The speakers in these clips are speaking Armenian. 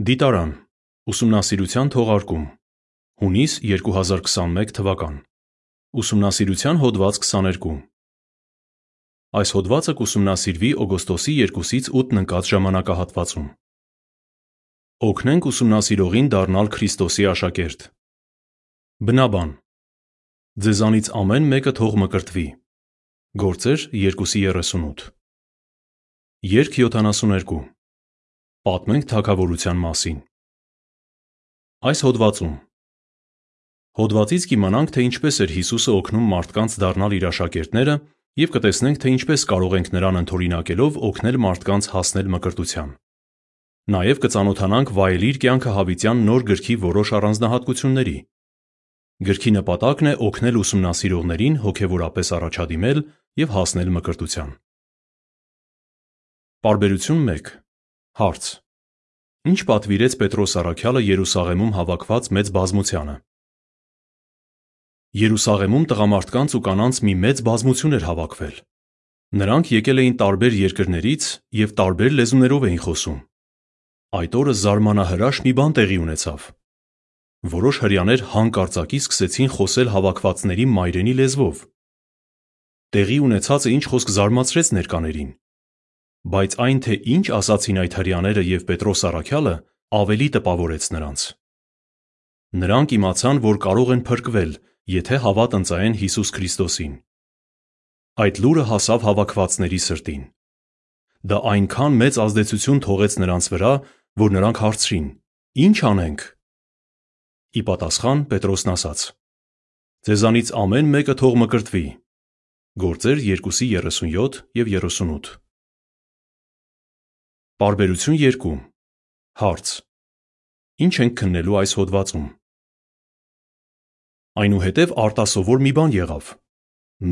Դիտարան Ուսումնասիրության թողարկում Հունիս 2021 թվական Ուսումնասիրության հոդված 22 Այս հոդվածը կուսումնասիրվի օգոստոսի 2-ից 8-ն ընկած ժամանակահատվածում։ Օգնենք ուսումնասիրողին դառնալ Քրիստոսի աշակերտ։ Բնաբան Ձեզանից ամեն մեկը թող մկրտվի։ Գործեր 2:38 Երկ 72 Պատմենք թագավորության մասին։ Այս հոդվածում. Հոդվածից կիմանանք, թե ինչպես էր Հիսուսը օգնում մարդկանց դառնալ իր աշակերտները եւ կտեսնենք, թե ինչպես կարող ենք նրան ընդօրինակելով օգնել մարդկանց հասնել մկրտության։ Նաեւ կծանոթանանք վայելիր կյանքը հավիտյան նոր գրքի որոշ առանձնահատկությունների։ Գրքի նպատակն է օգնել ուսումնասիրողներին հոգեվորապես առաջադիմել եւ հասնել մկրտության։ Պարբերություն 1 Հարց. Ինչ պատվիրեց Պետրոս առաքյալը Երուսաղեմում հավաքված մեծ բազմությանը։ Երուսաղեմում տղամարդկանց ու կանանց մի մեծ բազմություն էր հավաքվել։ Նրանք եկել էին տարբեր երկրներից եւ տարբեր լեզուներով էին խոսում։ Այդ օրը զարմանահրաշ մի բան տեղի ունեցավ։ Որոշ հрьяաներ հանկարծակի սկսեցին խոսել հավաքվածների մայրենի լեզվով։ Տեղի ունեցածը ինչ խոսք զարմացրեց ներկաներին, Բայց այն, թե ինչ ասացին այդ հրեաները և Պետրոս առաքյալը, ավելի տպավորեց նրանց։ Նրանք իմացան, որ կարող են փրկվել, եթե հավատ ընծայեն Հիսուս Քրիստոսին։ Այդ լուրը հասավ հավաքվածների սրտին։ Դա այնքան մեծ ազդեցություն թողեց նրանց վրա, որ նրանք հարցրին. «Ինչ անենք»։ Ի պատասխան Պետրոսն ասաց. «Ձեզանից ամեն մեկը թող մկրտվի» (Գործեր 2:37 և 38)։ Պարբերություն 2 Հարց. Ինչ ենք քննելու այս հոդվածում։ Այնուհետև արտասովոր մի բան եղավ։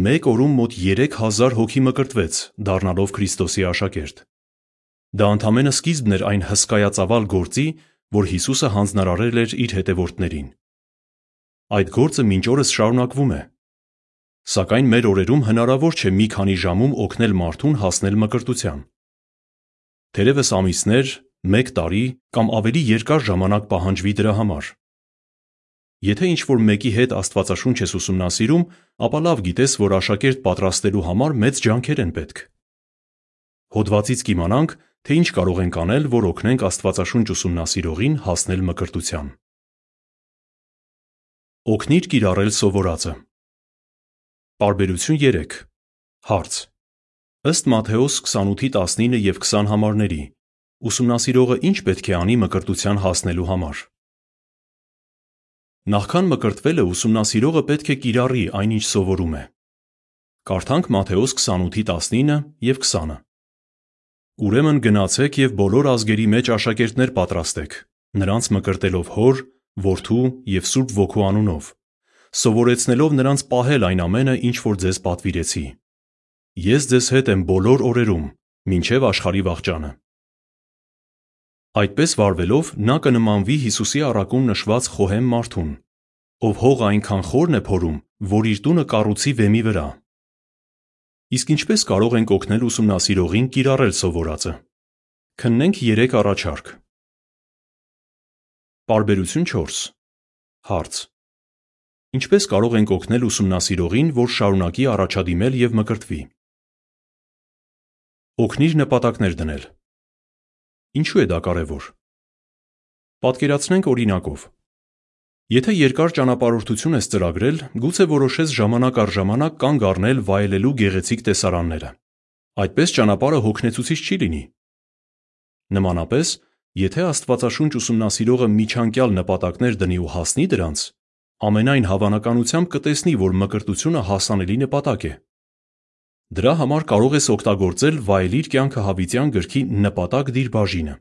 Մեկ օրում մոտ 3000 հոգի մկրտվեց, դառնալով Քրիստոսի աշակերտ։ Դա ընդամենը սկիզբն էր այն հսկայածավալ գործի, որ Հիսուսը հանձնարարել էր իր հետևորդներին։ Այդ գործը մինչ օրս շարունակվում է։ Սակայն մեր օրերում հնարավոր չէ մի քանի ժամում օգնել մարդուն հասնել մկրտության։ Թերևս ամիսներ, 1 տարի կամ ավելի երկար ժամանակ պահանջվի դրա համար։ Եթե ինչ-որ մեկի հետ Աստվածաշունչ ես ուսումնասիրում, ապա լավ գիտես, որ աշակերտ պատրաստելու համար մեծ ջանքեր են պետք։ Հոդվածից կիմանանք, թե ինչ կարող ենք անել, որ օգնենք Աստվածաշունչ ուսումնասիրողին հասնել մկրտության։ Օգնիր կիրառել սովորածը։ Պարբերություն 3 Հարց. Ըստ Մատթեոս 28:19 եւ 20 համարների, ուսումնասիրողը ինչ պետք է անի մկրտության հասնելու համար։ Նախքան մկրտվելը ուսումնասիրողը պետք է կիրառի այնինչ սովորում է։ Կարդանք Մատթեոս 28:19 եւ 20-ը։ Ուրեմն գնացեք եւ բոլոր ազգերի մեջ աշակերտներ պատրաստեք, նրանց մկրտելով Հոր, Որդու եւ Սուրբ Ոգու անունով, սովորեցնելով նրանց պահել այն ամենը, ինչ որ ձեզ պատվիրեցի։ Ես ձեզ հետ եմ բոլոր օրերում, մինչև աշխարհի վախճանը։ Այդպես վարվելով նա կնմանվի Հիսուսի առակում նշված խոհեմ մարդուն, ով հողը այնքան խորն է փորում, որ իր տունը կառուցի վեմի վրա։ Իսկ ինչպես կարող ենք օգնել ուսումնասիրողին կիրառել սովորածը։ Քննենք 3 առաջարկ։ Պարբերություն 4 Հարց. Ինչպես կարող ենք օգնել ուսումնասիրողին, որ շարունակի առաջադիմել եւ մկրտվի։ Օգնիր նպատակներ դնել։ Ինչու է դա կարևոր։ Պատկերացնենք օրինակով։ Եթե երկար ճանապարհորդություն ես ծրագրել, գուցե որոշես ժամանակ առ ժամանակ կանգ առնել վայելելու գեղեցիկ տեսարանները։ Այդպես ճանապարհը հոգնեցուցիչ չի լինի։ Նմանապես, եթե Աստվածաշունչ ուսումնասիրողը միջանկյալ նպատակներ դնի ու հասնի դրանց, ամենայն հավանականությամբ կտեսնի, որ մկրտությունը հասանելի նպատակ է։ Դրա համար կարող ես օգտագործել վայելիր կյանքը հավիտյան գրքի նպատակ դիր բաժինը։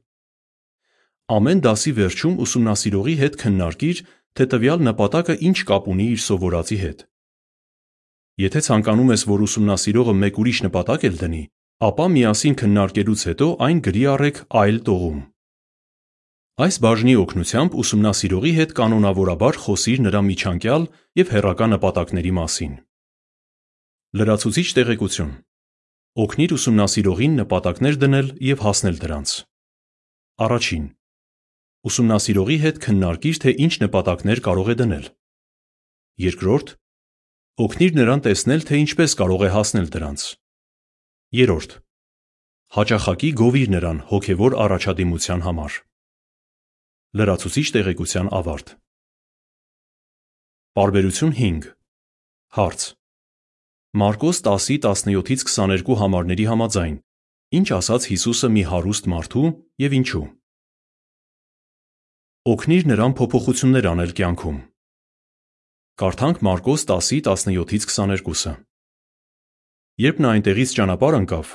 Ամեն դասի վերջում ուսումնասիրողի հետ քննարկիր, թե տվյալ նպատակը ինչ կապ ունի իր սովորածի հետ։ Եթե ցանկանում ես, որ ուսումնասիրողը մեկ ուրիշ նպատակ էլ դնի, ապա միասին քննարկելուց հետո այն գրի առեք այլ տողում։ Այս բաժնի օգնությամբ ուսումնասիրողի հետ կանոնավորաբար խոսիր նրա միջանկյալ եւ հեռակա նպատակների մասին։ Լրացուցիչ տեղեկություն. Օգնիր ուսումնասիրողին նպատակներ դնել եւ հասնել դրանց։ Առաջին. Ուսումնասիրողի հետ քննարկիր, թե ինչ նպատակներ կարող է դնել։ Երկրորդ, օգնիր նրան տեսնել, թե ինչպես կարող է հասնել դրանց։ Երորդ, հաճախակի գովիր նրան հոգևոր առաջադիմության համար։ Լրացուցիչ տեղեկության ավարտ։ Պարբերություն 5 Հարց. Մարկոս 10:17-ից 22 համարների համաձայն ինչ ասաց Հիսուսը մի հարուստ մարդու եւ ինչու։ Օգնիր նրան փոփոխություններ անել կյանքում։ Կարդանք Մարկոս 10:17-ից 22-ը։ Երբ նա այնտեղից ճանապարհ ընկավ,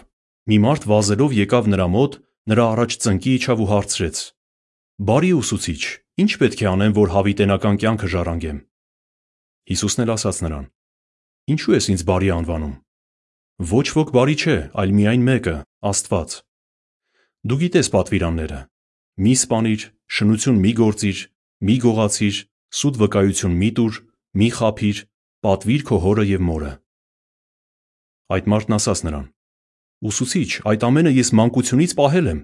մի մարդ վազելով եկավ նրա մոտ, նրա առաջ ծնկի իջավ ու հարցրեց. «Բարի ուսուցիչ, ինչ պետք է անեմ, որ հավիտենական կյանքը ժառանգեմ»։ Հիսուսն էլ ասաց նրան. Ինչու ես ինձ բարի անվանում։ Ոչ ոք բարի չէ, այլ միայն մեկը՝ Աստված։ Դու գիտես պատվիրանները. մի սպանիր, շնություն մի գործիր, մի գողացիր, սուտ վկայություն մի տուր, մի խաբիր, պատվիր քո հորը եւ մորը։ Այդ մարդն ասաց նրան. Ուսուցիչ, այդ ամենը ես մանկությունից պահել եմ։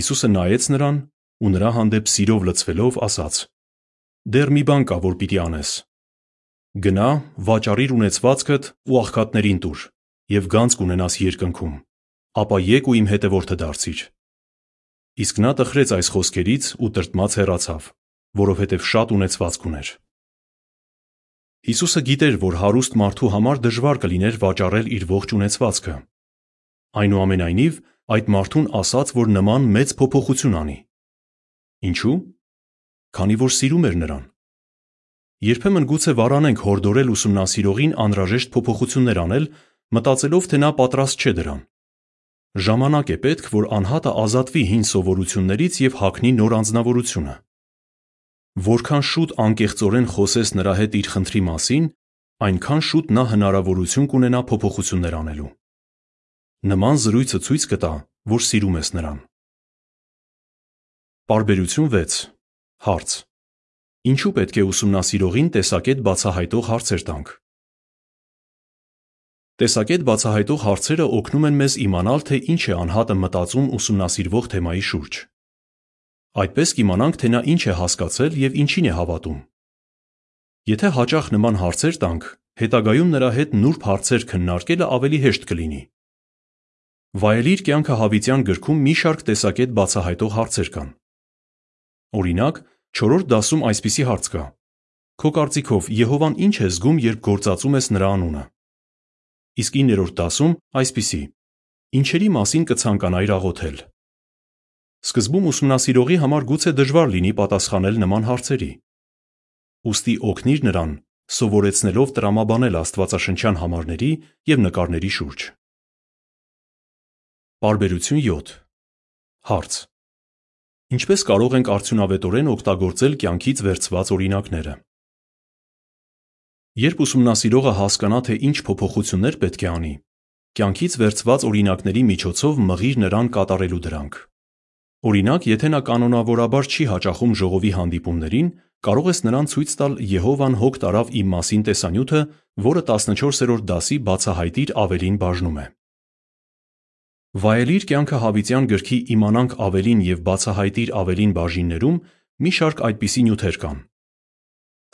Հիսուսը նայեց նրան ու նրա հանդեպ սիրով լցվելով ասաց. Դեռ մի բան կա, որ պիտի անես։ Գնա, վաճառիր ունեցվածքդ ու աղքատներին տուր, եւ գանձ կունենաս երկնքում։ Ապա եկ ու իմ հետևորդը դարձիր։ Իսկ նա տխրեց այս խոսքերից ու տրտմած հեռացավ, որովհետև շատ ունեցվածք ուներ։ Հիսուսը գիտեր, որ հարուստ մարդու համար դժվար կլիներ վաճառել իր ողջ ունեցվածքը։ Այնուամենայնիվ, այդ մարդուն ասաց, որ նման մեծ փոփոխություն անի։ Ինչու՞։ Քանի որ սիրում էր նրան։ Երբեմն գուցե վարանենք հորդորել ուսումնասիրողին անհրաժեշտ փոփոխություններ անել, մտածելով, թե նա պատրաստ չէ դրան։ Ժամանակ է պետք, որ անհատը ազատվի հին սովորություններից եւ հագնի նոր անձնավորությունը։ Որքան շուտ անկեղծորեն խոսես նրա հետ իր խնդրի մասին, այնքան շուտ նա հնարավորություն կունենա փոփոխություններ անելու։ Նման զրույցը ցույց կտա, որ սիրում ես նրան։ Պարբերություն 6 Հարց. Ինչու պետք է ուսումնասիրողին տեսակետ բացահայտող հարցեր տանք։ Տեսակետ բացահայտող հարցերը օգնում են մեզ իմանալ, թե ինչ է անհատը մտածում ուսումնասիրվող թեմայի շուրջ։ Այդպես կիմանանք, թե նա ինչ է հասկացել եւ ինչին է հավատում։ Եթե հաճախ նման հարցեր տանք, հետագայում նրա հետ նուրբ հարցեր քննարկելը ավելի հեշտ կլինի։ Վայելիր կյանքը հավիտյան գրքում մի շարք տեսակետ բացահայտող հարցեր կան։ Օրինակ, 4-րդ դասում այսպիսի հարց կա. Քո կարծիքով Եհովան ինչ է զգում, երբ գործածում ես նրա անունը։ Իսկ 9-րդ դասում այսպիսի. Ինչերի մասին կցանկանայիր աղոթել։ Սկզբում ուսումնասիրողի համար գուցե դժվար լինի պատասխանել նման հարցերի։ Ոստի օգնիր նրան, սովորեցնելով տրամաբանել Աստվածաշնչյան համարների եւ նկարների շուրջ։ Բարբերություն 7 Հարց. Ինչպես կարող ենք արդյունավետորեն օգտագործել կյանքից վերցված օրինակները։ Երբ ուսումնասիրողը հասկանա, թե ինչ փոփոխություններ պետք է անի, կյանքից վերցված օրինակների միջոցով մղիր նրան կատարելու դրանք։ Օրինակ, եթե նա կանոնավորաբար չի հաճախում ժողովի հանդիպումներին, կարող ես նրան ցույց տալ Եհովան հոգ տարավ իմ մասին տեսանյութը, որը 14-րդ դասի բացահայտիր ավելին բաժնում է։ Վայելիր կյանքը հավիտյան գրքի իմանանք ավելին եւ բացահայտիր ավելին բաժիններում մի շարք այդպիսի նյութեր կան։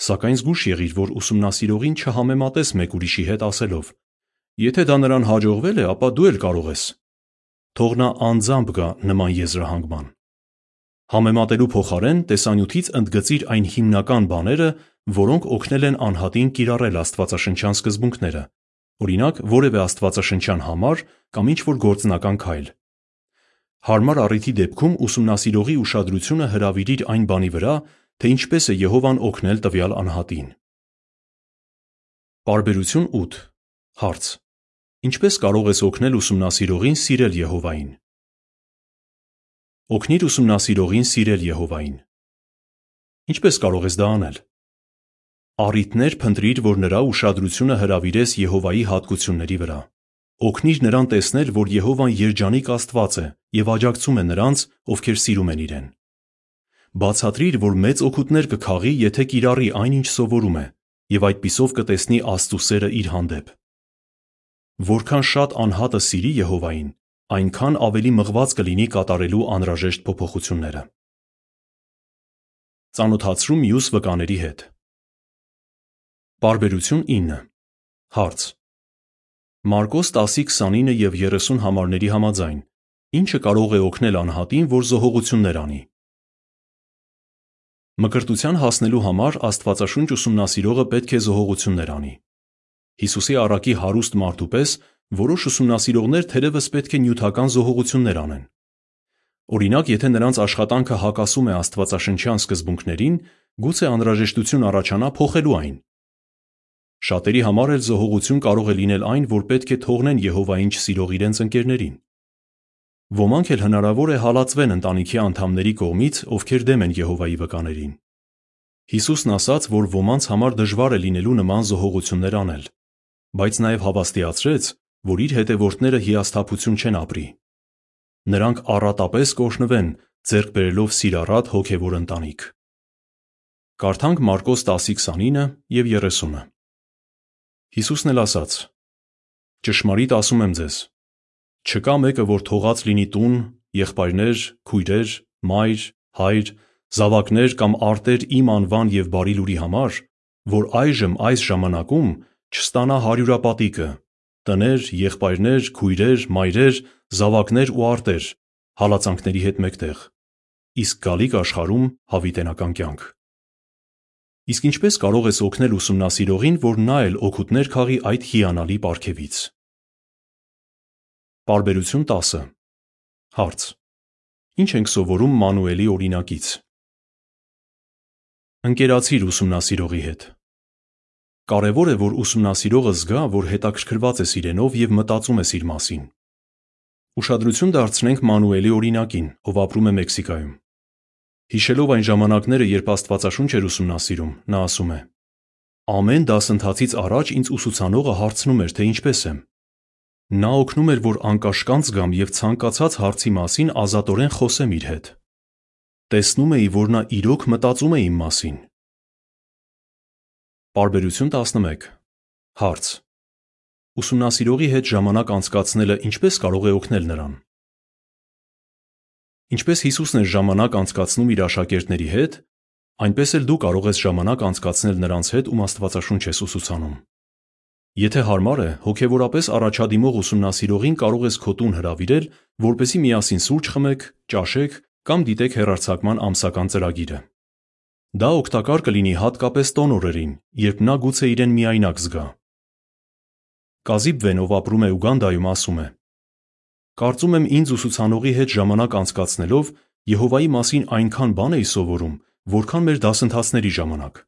Սակայն զգույշ եղիր, որ ուսումնասիրողին չհամեմատես մեկ ուրիշի հետ ասելով. Եթե դա նրան հաջողվել է, ապա դու էլ կարող ես։ Թող նա անձամբ գա նման եզրահանգման։ Համեմատելու փոխարեն տեսանյութից ընդգծիր այն հիմնական բաները, որոնք օգնել են անհատին կիրառել Աստվածաշնչյան սկզբունքները, օրինակ որևէ Աստվածաշնչյան համար կամ ինչ-որ գործնական քայլ։ Հարմար առիթի դեպքում ուսումնասիրողի ուշադրությունը հրավիրիր այն բանի վրա, թե ինչպես է Եհովան օգնել տվյալ անհատին։ Պարբերություն 8 Հարց. Ինչպես կարող ես օգնել ուսումնասիրողին սիրել Եհովային։ Օգնիր ուսումնասիրողին սիրել Եհովային։ Ինչպես կարող ես դա անել։ Առիթներ փնտրիր, որ նրա ուշադրությունը հրավիրես Եհովայի հատկությունների վրա։ Օգնիր նրան տեսնել, որ Եհովան երջանիկ Աստված է եւ աջակցում է նրանց, ովքեր սիրում են իրեն։ Բացատրիր, որ մեծ օգուտներ կքաղի, եթե կիրառի այն, ինչ սովորում է, եւ այդպիսով կտեսնի Աստծո սերը իր հանդեպ։ Որքան շատ անհատը սիրի Եհովային, այնքան ավելի մղված կլինի կատարելու անհրաժեշտ փոփոխությունները։ Ծանոթացրում մյուս վկաների հետ։ Պարբերություն 9 Հարց. Մարկոս 10:29 եւ 30 համարների համաձայն. ինչը կարող է օգնել անհատին, որ զոհողություններ անի։ Մկրտության հասնելու համար Աստվածաշունչ ուսումնասիրողը պետք է զոհողություններ անի։ Հիսուսի առակի հարուստ մարդու պես որոշ ուսումնասիրողներ թերևս պետք է նյութական զոհողություններ անեն։ Օրինակ, եթե նրանց աշխատանքը հակասում է Աստվածաշնչյան սկզբունքներին, գուցե անհրաժեշտություն առաջանա փոխելու այն։ Շատերի համար էլ զոհողություն կարող է լինել այն, որ պետք է թողնեն Եհովային չսիրող իրենց ընկերներին։ Ոմանք էլ հնարավոր է հալածվեն ընտանիքի անդամների կողմից, ովքեր դեմ են Եհովայի վկաներին։ Հիսուսն ասաց, որ ոմանց համար դժվար է լինելու նման զոհողություններ անել, բայց նաև հավաստիացրեց, որ իր հետևորդները հիասթափություն չեն ապրի։ Նրանք առատապես կօրհնվեն, ձեռք բերելով սիրառատ հոգևոր ընտանիք։ Կարդանք Մարկոս 10:29 եւ 30-ը։ Հիսուսն էլ ասաց. Ճշմարիտ ասում եմ ձեզ, չկա մեկը, որ թողած լինի տուն, եղբայրներ, քույրեր, մայր, հայր, զավակներ կամ արտեր իմ անվան եւ բարի լուրի համար, որ այժմ այս ժամանակում չստանա հարյուրապատիկը, տներ, եղբայրներ, քույրեր, մայրեր, զավակներ ու արտեր, հալածանքների հետ մեկտեղ, իսկ գալիք աշխարհում հավիտենական կյանք։ Իսկ ինչպես կարող ես օգնել ուսումնասիրողին, որ նա էլ օգուտներ քաղի այդ հիանալի պարգևից։ Պարբերություն 10 Հարց. Ինչ ենք սովորում Մանուելի օրինակից։ Ընկերացիր ուսումնասիրողի հետ։ Կարևոր է, որ ուսումնասիրողը զգա, որ հետաքրքրված ես իրենով եւ մտածում ես իր մասին։ Ուշադրություն դարձնենք Մանուելի օրինակին, ով ապրում է Մեքսիկայում։ Հիշելով այն ժամանակները, երբ Աստվածաշունչ էր ուսումնասիրում, նա ասում է. Ամեն դասընթացից առաջ ինձ ուսուցանողը հարցնում էր, թե ինչպես եմ։ Նա օգնում էր, որ անկաշկանդ զգամ եւ ցանկացած հարցի մասին ազատորեն խոսեմ իր հետ։ Տեսնում էի, որ նա իրոք մտածում է իմ մասին։ Պարբերություն 11 Հարց. Ուսումնասիրողի հետ ժամանակ անցկացնելը ինչպես կարող է օգնել նրան։ Ինչպես Հիսուսն էր ժամանակ անցկացնում իր աշակերտների հետ, այնպես էլ դու կարող ես ժամանակ անցկացնել նրանց հետ, ում Աստվածաշունչ ես ուսուցանում։ Եթե հարմար է, հոգևորապես առաջադիմող ուսումնասիրողին կարող ես քո տուն հրավիրել, որպեսզի միասին սուրճ խմեք, ճաշեք կամ դիտեք հեռարձակման ամսական ծրագիրը։ Դա օգտակար կլինի հատկապես տոն օրերին, երբ նա գուցե իրեն միայնակ զգա։ Կազիբ Վեն, ով ապրում է Ուգանդայում, ասում է. Կարծում եմ ինձ ուսուցանողի հետ ժամանակ անցկացնելով Եհովայի մասին այնքան բան էի սովորում, որքան մեր դասընթացների ժամանակ։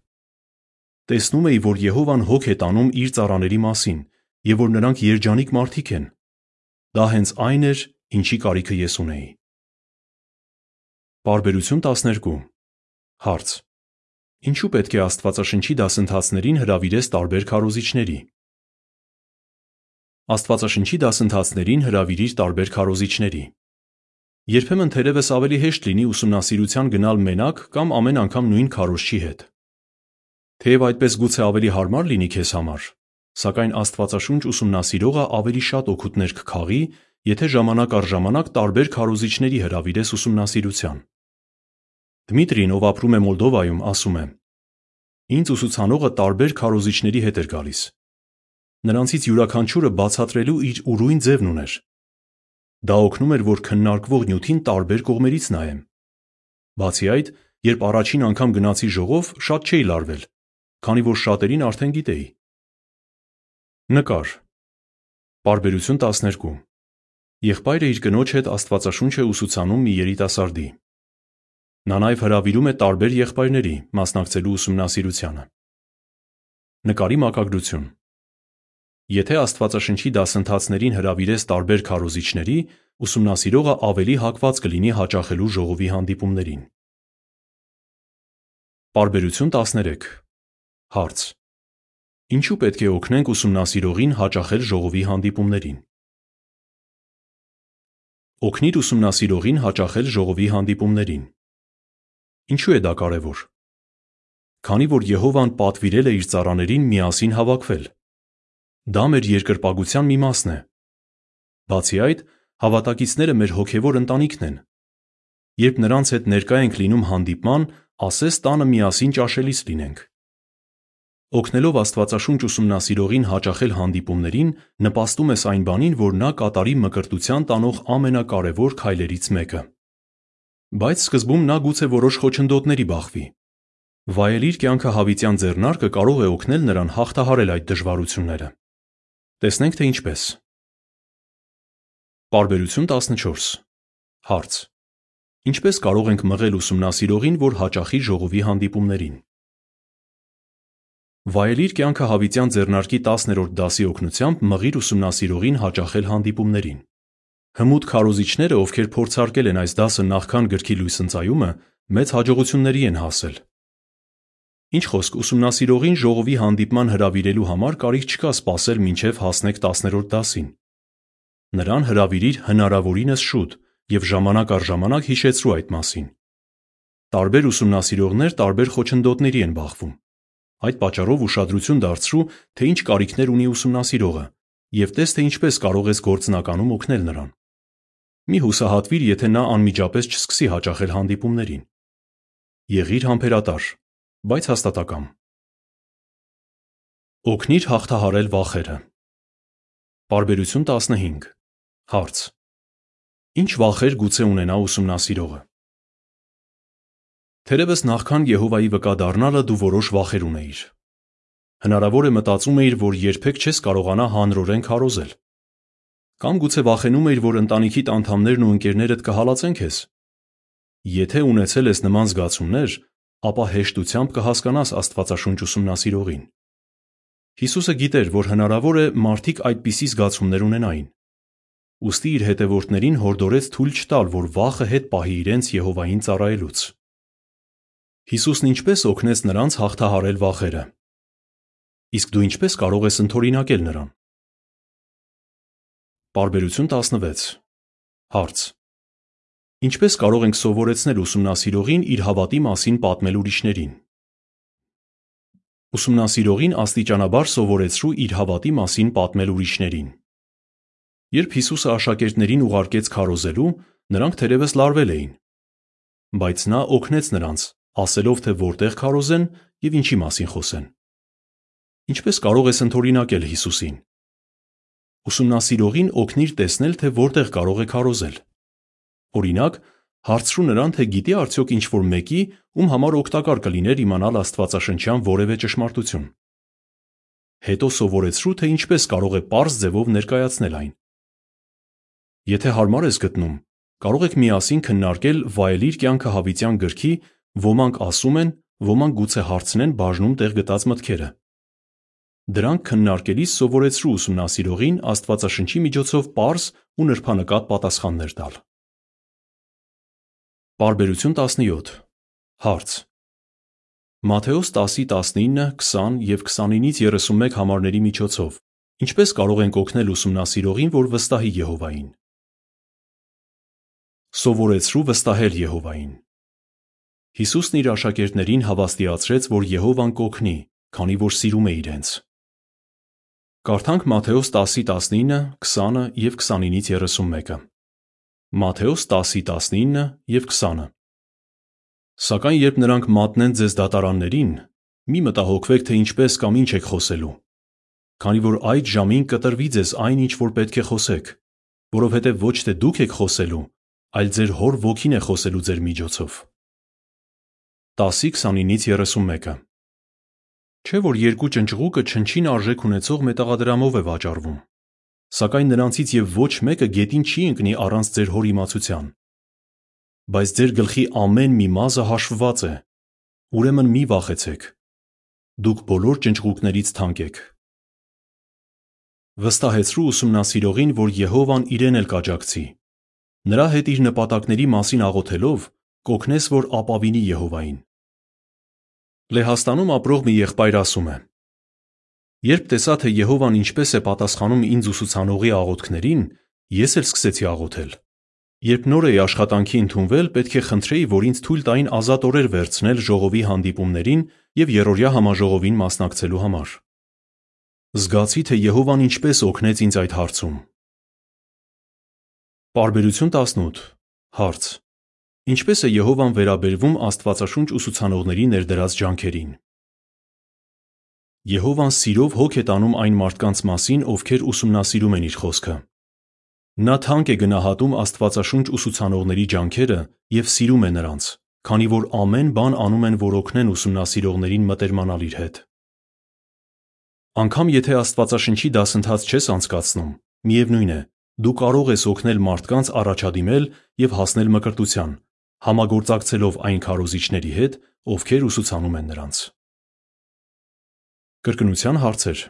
Տեսնում էի, որ Եհովան հոգ է տանում իր ծառաների մասին եւ որ նրանք երջանիկ մարդիկ են։ Դա հենց այն էր, ինչի կարիքը ես ունեի։ Բարբերություն 12 Հարց. Ինչու պետք է Աստվածաշնչի դասընթացներին հրավիրես տարբեր քարոզիչների։ Աստվածաշնչի դասընթացներին հրավիրիր տարբեր քարոզիչների։ Երբեմն թերևս ավելի հեշտ լինի ուսումնասիրության գնալ մենակ կամ ամեն անգամ նույն քարոզչի հետ։ Թեև այդպես գուցե ավելի հարմար լինի քեզ համար, սակայն Աստվածաշունչ ուսումնասիրողը ավելի շատ օգուտներ կքաղի, եթե ժամանակ առ ժամանակ տարբեր քարոզիչների հրավիրես ուսումնասիրության։ Դմիտրին, ով ապրում է Մոլդովայում, ասում է. Ինձ ուսուցանողը տարբեր քարոզիչների հետ էր գալիս։ Նրանցից յուրաքանչյուրը բացատրելու իր ուրույն ձևն ուներ։ Դա օգնում էր, որ քննարկվող նյութին տարբեր կողմերից նայեմ։ Բացի այդ, երբ առաջին անգամ գնացի ժողով, շատ չէի լարվել, քանի որ շատերին արդեն գիտեի։ Նկար։ Պարբերություն 12։ Եղբայրը իր կնոջ հետ Աստվածաշունչ է ուսուցանում մի երիտասարդի։ Նա նաև հրավիրում է տարբեր եղբայրների մասնակցելու ուսումնասիրությանը։ Նկարի մակագրություն։ Եթե Աստվածաշնչի դասընթացներին հրավիրես տարբեր քարոզիչների, ուսումնասիրողը ավելի հակված կլինի հաճախելու ժողովի հանդիպումներին։ Պարբերություն 13 Հարց. Ինչու պետք է օգնենք ուսումնասիրողին հաճախել ժողովի հանդիպումներին։ Օգնիր ուսումնասիրողին հաճախել ժողովի հանդիպումներին։ Ինչու է դա կարևոր։ Քանի որ Եհովան պատվիրել է իր ծառաներին միասին հավաքվել։ Դա մեր երկրպագության մի մասն է։ Բացի այդ, հավատակիցները մեր հոգևոր ընտանիքն են։ Երբ նրանց հետ ներկա ենք լինում հանդիպման, ասես տանը միասին ճաշելիս լինենք։ Օգնելով Աստվածաշունչ ուսումնասիրողին հաճախել հանդիպումներին, նպաստում ես այն բանին, որ նա կատարի մկրտության տանող ամենակարևոր քայլերից մեկը։ Բայց սկզբում նա գուցե որոշ խոչընդոտների բախվի։ Վայելիր կյանքը հավիտյան ձեռնարկը կարող է օգնել նրան հաղթահարել այդ դժվարությունները։ Տեսնենք թե ինչպես։ Պարբերություն 14 Հարց. Ինչպես կարող ենք մղել ուսումնասիրողին, որ հաճախի ժողովի հանդիպումներին։ Վայելիր կյանքը հավիտյան ձեռնարկի 10-րդ դասի օգնությամբ մղիր ուսումնասիրողին հաճախել հանդիպումներին։ Հմուտ քարոզիչները, ովքեր փորձարկել են այս դասը նախքան գրքի լույս ընծայումը, մեծ հաջողությունների են հասել։ Ինչ խոսք, ուսումնասիրողին ժողովի հանդիպման հրավիրելու համար կարիք չկա սպասել մինչև հասնեք 10-րդ դասին։ Նրան հրավիրիր հնարավորինս շուտ և ժամանակ առ ժամանակ հիշեցրու այդ մասին։ Տարբեր ուսումնասիրողներ տարբեր խոչընդոտների են բախվում։ Այդ պատճառով ուշադրություն դարձրու, թե ինչ կարիքներ ունի ուսումնասիրողը, և տես, թե ինչպես կարող ես գործնականում օգնել նրան։ Մի հուսահատվիր, եթե նա անմիջապես չսկսի հաճախել հանդիպումներին։ Եղիր համբերատար, բայց հաստատակամ։ Օգնիր հաղթահարել վախերը։ Պարբերություն 15 Հարց. Ինչ վախեր գուցե ունենա ուսումնասիրողը։ Թերևս նախքան Եհովայի վկա դառնալը դու որոշ վախեր ունեիր։ Հնարավոր է մտածում էիր, որ երբեք չես կարողանա հանրորեն քարոզել։ Կամ գուցե վախենում էիր, որ ընտանիքիդ անդամներն ու ընկերներդ կհալածեն քեզ։ Եթե ունեցել ես նման զգացումներ, ապա հեշտությամբ կհասկանաս Աստվածաշունչ ուսումնասիրողին։ Հիսուսը գիտեր, որ հնարավոր է մարդիկ այդպիսի զգացումներ ունենային ուստի իր հետևորդներին հորդորեց թույլ չտալ, որ վախը հետ պահի իրենց Եհովային ծառայելուց։ Հիսուսն ինչպես օգնեց նրանց հաղթահարել վախերը։ Իսկ դու ինչպես կարող ես ընդօրինակել նրան։ Պարբերություն 16 Հարց. Ինչպես կարող ենք սովորեցնել ուսումնասիրողին իր հավատի մասին պատմել ուրիշներին։ Ուսումնասիրողին աստիճանաբար սովորեցրու իր հավատի մասին պատմել ուրիշներին։ Երբ Հիսուսը աշակերտներին ուղարկեց քարոզելու, նրանք թերևս լարվել էին։ Բայց նա օգնեց նրանց, ասելով, թե որտեղ քարոզեն եւ ինչի մասին խոսեն։ Ինչպես կարող ես ընդօրինակել Հիսուսին։ Ուսումնասիրողին օգնիր տեսնել, թե որտեղ կարող է քարոզել։ Օրինակ, հարցրու նրան, թե գիտի արդյոք ինչ-որ մեկի, ում համար օգտակար կլիներ իմանալ Աստվածաշնչյան որևէ ճշմարտություն։ Հետո սովորեցրու, թե ինչպես կարող է པարզ ձևով ներկայացնել այն։ Եթե հարմար ես գտնում, կարող եք միասին քննարկել «Վայելիր կյանքը հավիտյան» գրքի «Ոմանք ասում են, ոմանք գուցե հարցնեն» բաժնում տեղ գտած մտքերը։ Դրանք քննարկելիս սովորեցրու ուսումնասիրողին Աստվածաշնչի միջոցով պարզ ու նրբանկատ պատասխաններ տալ։ Պարբերություն 17 Հարց. Մատթեոս 10:19, 20 և 29-ից 31 համարների միջոցով ինչպես կարող ենք օգնել ուսումնասիրողին, որ վստահի Եհովային։ Սովորեցրու վստահել Եհովային։ Հիսուսն իր աշակերտներին հավաստիացրեց, որ Եհովան կօգնի, քանի որ սիրում է իրենց։ Կարդանք Մատթեոս 10:19, 20 և 29-ից 31-ը։ Մատթեոս 10:19 և 20 Սակայն երբ նրանք մատնեն ձեզ դատարաններին, մի մտահոգվեք, թե ինչպես կամ ինչ եք խոսելու, քանի որ այդ ժամին կտրվի ձեզ այն, ինչ որ պետք է խոսեք, որովհետև ոչ թե դուք եք խոսելու, այլ ձեր Հոր Ոգին է խոսելու ձեր միջոցով։ 10:29-ից 31-ը Չէ որ երկու ճնճղուկը չնչին արժեք ունեցող մետաղադրամով է վաճառվում, սակայն նրանցից եւ ոչ մեկը գետին չի ընկնի առանց ձեր Հոր իմացության։ Բայց ձեր գլխի ամեն մի մազը հաշվված է։ Ուրեմն մի վախեցեք։ Դուք բոլոր ճնճղուկներից թանկ եք։ Վստահեցրու ուսումնասիրողին, որ Եհովան իրեն էլ կաջակցի Նրա հետ իր նպատակների մասին աղոթելով կօգնես, որ ապավինի Եհովային։ Լեհաստանում ապրող մի եղբայր ասում է. Երբ տեսա, թե Եհովան ինչպես է պատասխանում ինձ ուսուցանողի աղոթքներին, ես էլ սկսեցի աղոթել։ Երբ նոր էի աշխատանքի ընդունվել, պետք է խնդրեի, որ ինձ թույլ տային ազատ օրեր վերցնել ժողովի հանդիպումներին եւ երրորդյա համաժողովին մասնակցելու համար։ Զգացի, թե Եհովան ինչպես օգնեց ինձ այդ հարցում։ Պարբերություն 18 Հարց. Ինչպես է Եհովան վերաբերվում Աստվածաշունչ ուսուցանողների ներդրած ջանքերին։ Եհովան սիրով հոգ է տանում այն մարդկանց մասին, ովքեր ուսումնասիրում են իր խոսքը։ Նա թանկ է գնահատում Աստվածաշունչ ուսուցանողների ջանքերը և սիրում է նրանց, քանի որ ամեն բան անում են, որ օգնեն ուսումնասիրողներին մտերմանալ իր հետ։ Անգամ եթե Աստվածաշնչի դասընթաց չես անցկացնում, միևնույն է, դու կարող ես օգնել մարդկանց առաջադիմել և հասնել մկրտության, համագործակցելով այն քարոզիչների հետ, ովքեր ուսուցանում են նրանց։ Կրկնության հարցեր.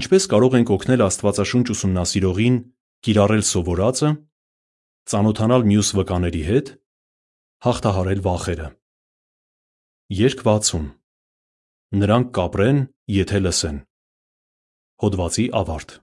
Ինչպե՞ս կարող ենք օգնել Աստվածաշունչ ուսումնասիրողին կիրառել սովորածը, ծանոթանալ մյուս վկաների հետ, հաղթահարել վախերը։ Երկ 60 Նրանք կապրեն, եթե լսեն։ Հոդվացի ավարտ